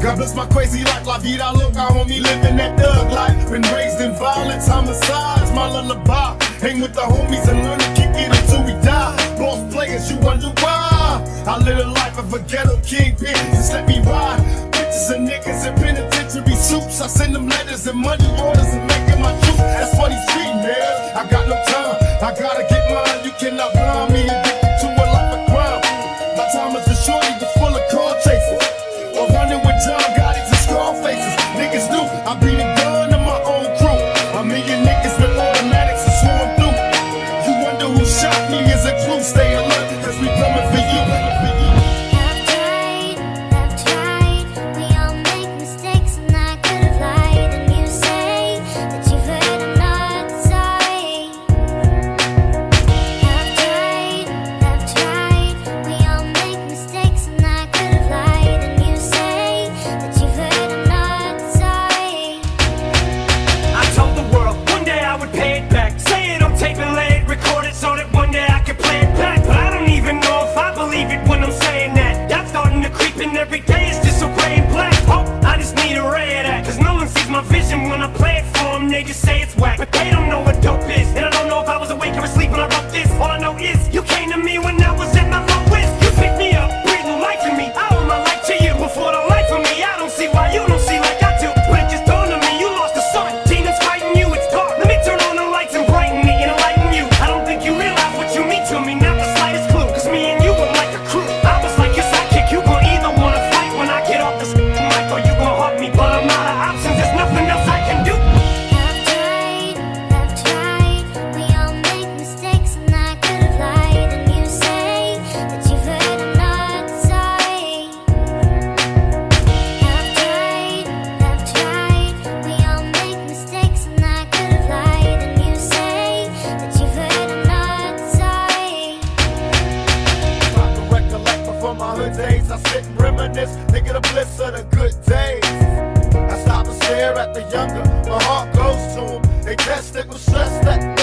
God bless my crazy life, la vida loca on me living that thug life. Been raised in violence, homicides, my lullaby. Hang with the homies and learn to kick it until we die. Boss players, you wonder why. I live a life of a ghetto kingpin, just let me ride. Bitches and niggas in penitentiary suits. I send them letters and money orders and making my juice. That's what he's treating. they just say it's whack, but they don't. my hood days. I sit and reminisce, thinking of bliss of the good days. I stop and stare at the younger, my heart goes to them. They can't stick with stress that